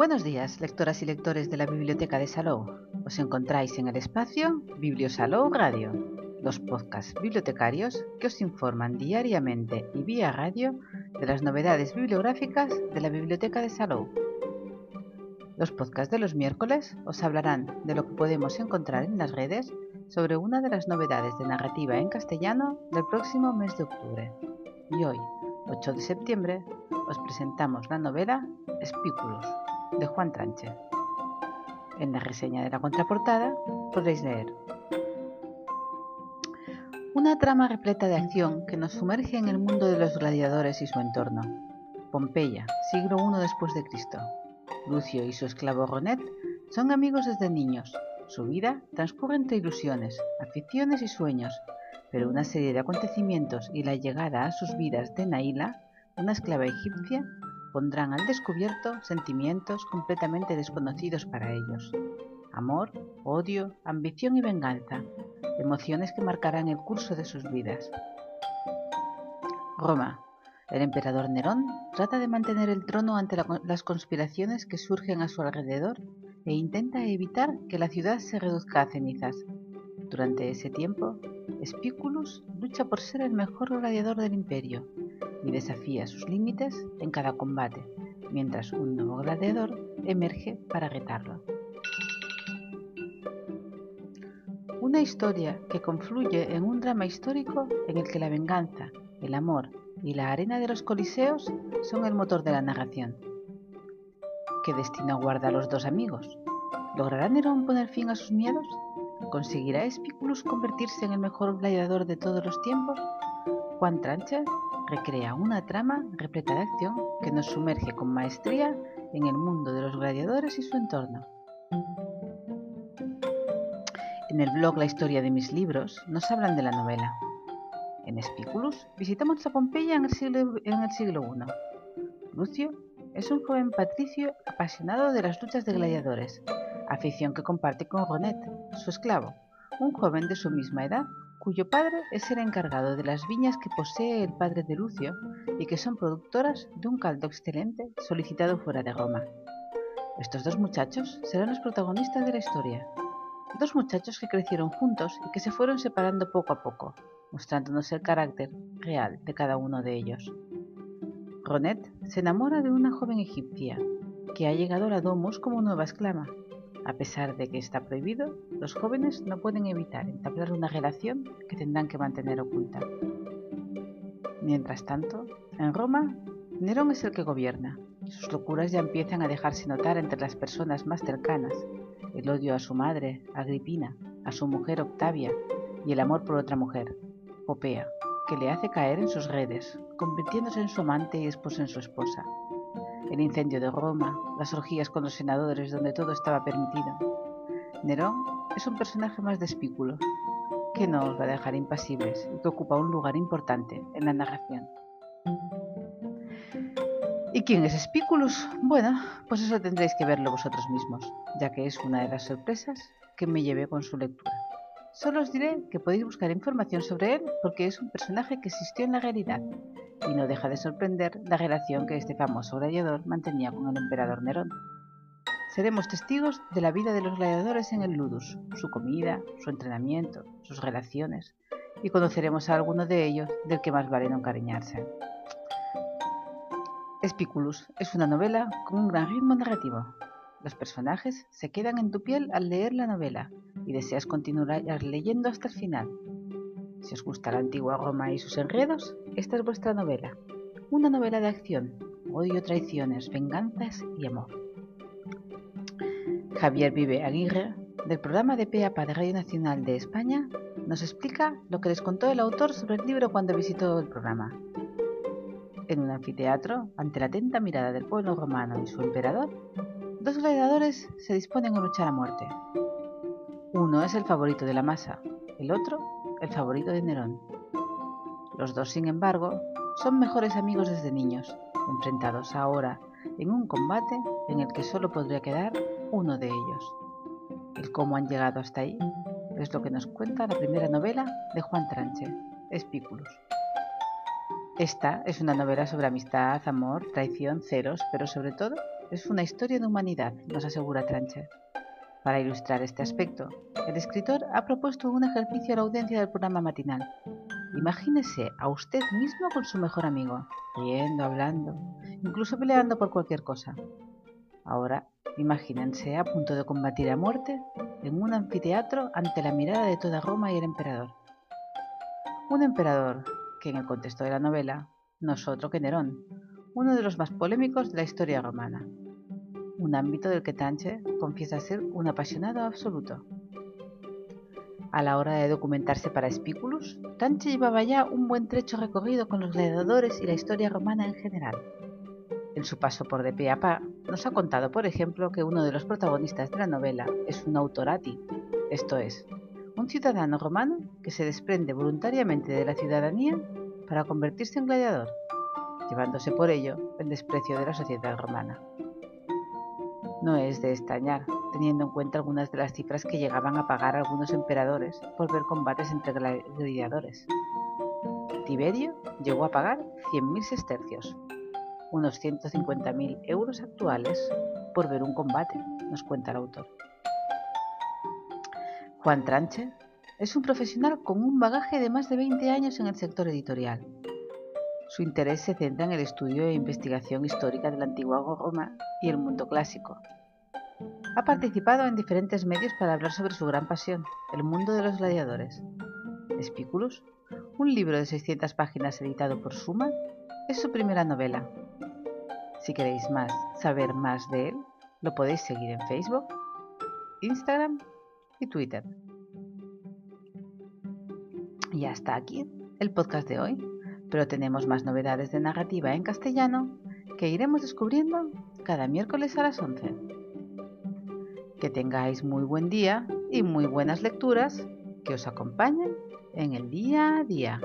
Buenos días, lectoras y lectores de la Biblioteca de Salou. Os encontráis en el espacio Bibliosalou Radio, los podcasts bibliotecarios que os informan diariamente y vía radio de las novedades bibliográficas de la Biblioteca de Salou. Los podcasts de los miércoles os hablarán de lo que podemos encontrar en las redes sobre una de las novedades de narrativa en castellano del próximo mes de octubre. Y hoy, 8 de septiembre, os presentamos la novela Espículos de Juan Tranche. En la reseña de la contraportada podréis leer una trama repleta de acción que nos sumerge en el mundo de los gladiadores y su entorno. Pompeya, siglo I después de Cristo. Lucio y su esclavo Ronet son amigos desde niños. Su vida transcurre entre ilusiones, aficiones y sueños, pero una serie de acontecimientos y la llegada a sus vidas de Naila, una esclava egipcia, pondrán al descubierto sentimientos completamente desconocidos para ellos. Amor, odio, ambición y venganza, emociones que marcarán el curso de sus vidas. Roma. El emperador Nerón trata de mantener el trono ante las conspiraciones que surgen a su alrededor e intenta evitar que la ciudad se reduzca a cenizas. Durante ese tiempo, Spiculus lucha por ser el mejor gladiador del imperio y desafía sus límites en cada combate, mientras un nuevo gladiador emerge para retarlo. Una historia que confluye en un drama histórico en el que la venganza, el amor y la arena de los coliseos son el motor de la narración. ¿Qué destino guarda a los dos amigos? ¿Logrará Nerón poner fin a sus miedos? ¿Conseguirá Spiculus convertirse en el mejor gladiador de todos los tiempos? Juan Trancher recrea una trama repleta de acción que nos sumerge con maestría en el mundo de los gladiadores y su entorno. En el blog La historia de mis libros nos hablan de la novela. En Espiculus visitamos a Pompeya en el siglo, en el siglo I. Lucio es un joven patricio apasionado de las luchas de gladiadores, afición que comparte con Ronet, su esclavo, un joven de su misma edad cuyo padre es el encargado de las viñas que posee el padre de Lucio y que son productoras de un caldo excelente solicitado fuera de Roma. Estos dos muchachos serán los protagonistas de la historia. Dos muchachos que crecieron juntos y que se fueron separando poco a poco, mostrándonos el carácter real de cada uno de ellos. Ronet se enamora de una joven egipcia que ha llegado a la Domus como nueva esclava a pesar de que está prohibido, los jóvenes no pueden evitar entablar una relación que tendrán que mantener oculta. Mientras tanto, en Roma, Nerón es el que gobierna. Sus locuras ya empiezan a dejarse notar entre las personas más cercanas. El odio a su madre, Agripina, a su mujer Octavia y el amor por otra mujer, Popea, que le hace caer en sus redes, convirtiéndose en su amante y después en su esposa el incendio de Roma, las orgías con los senadores donde todo estaba permitido. Nerón es un personaje más despículo, que no os va a dejar impasibles y que ocupa un lugar importante en la narración. ¿Y quién es Espículus? Bueno, pues eso tendréis que verlo vosotros mismos, ya que es una de las sorpresas que me llevé con su lectura. Solo os diré que podéis buscar información sobre él porque es un personaje que existió en la realidad y no deja de sorprender la relación que este famoso gladiador mantenía con el emperador Nerón. Seremos testigos de la vida de los gladiadores en el Ludus, su comida, su entrenamiento, sus relaciones, y conoceremos a alguno de ellos del que más vale no encariñarse. Espiculus es una novela con un gran ritmo narrativo. Los personajes se quedan en tu piel al leer la novela y deseas continuar leyendo hasta el final, si os gusta la antigua Roma y sus enredos, esta es vuestra novela. Una novela de acción, odio, traiciones, venganzas y amor. Javier Vive Aguirre, del programa de PEAPA de Radio Nacional de España, nos explica lo que les contó el autor sobre el libro cuando visitó el programa. En un anfiteatro, ante la atenta mirada del pueblo romano y su emperador, dos gladiadores se disponen a luchar a muerte. Uno es el favorito de la masa, el otro el favorito de Nerón. Los dos, sin embargo, son mejores amigos desde niños, enfrentados ahora en un combate en el que solo podría quedar uno de ellos. El cómo han llegado hasta ahí es lo que nos cuenta la primera novela de Juan Tranche, Espículos. Esta es una novela sobre amistad, amor, traición, celos, pero sobre todo es una historia de humanidad, nos asegura Tranche. Para ilustrar este aspecto, el escritor ha propuesto un ejercicio a la audiencia del programa matinal. Imagínese a usted mismo con su mejor amigo, riendo, hablando, incluso peleando por cualquier cosa. Ahora, imagínense a punto de combatir a muerte en un anfiteatro ante la mirada de toda Roma y el emperador. Un emperador que en el contexto de la novela no es otro que Nerón, uno de los más polémicos de la historia romana, un ámbito del que Tanche confiesa ser un apasionado absoluto. A la hora de documentarse para Espículus, Tanche llevaba ya un buen trecho recorrido con los gladiadores y la historia romana en general. En su paso por de pe a pa, nos ha contado, por ejemplo, que uno de los protagonistas de la novela es un autorati, esto es, un ciudadano romano que se desprende voluntariamente de la ciudadanía para convertirse en gladiador, llevándose por ello el desprecio de la sociedad romana. No es de extrañar, teniendo en cuenta algunas de las cifras que llegaban a pagar algunos emperadores por ver combates entre gladiadores. Tiberio llegó a pagar 100.000 sestercios, unos 150.000 euros actuales, por ver un combate, nos cuenta el autor. Juan Tranche es un profesional con un bagaje de más de 20 años en el sector editorial. Su interés se centra en el estudio e investigación histórica de la antigua Roma y el mundo clásico. Ha participado en diferentes medios para hablar sobre su gran pasión, el mundo de los gladiadores. Spiculus, un libro de 600 páginas editado por Suma, es su primera novela. Si queréis más, saber más de él, lo podéis seguir en Facebook, Instagram y Twitter. Y hasta aquí el podcast de hoy, pero tenemos más novedades de narrativa en castellano que iremos descubriendo cada miércoles a las 11. Que tengáis muy buen día y muy buenas lecturas que os acompañen en el día a día.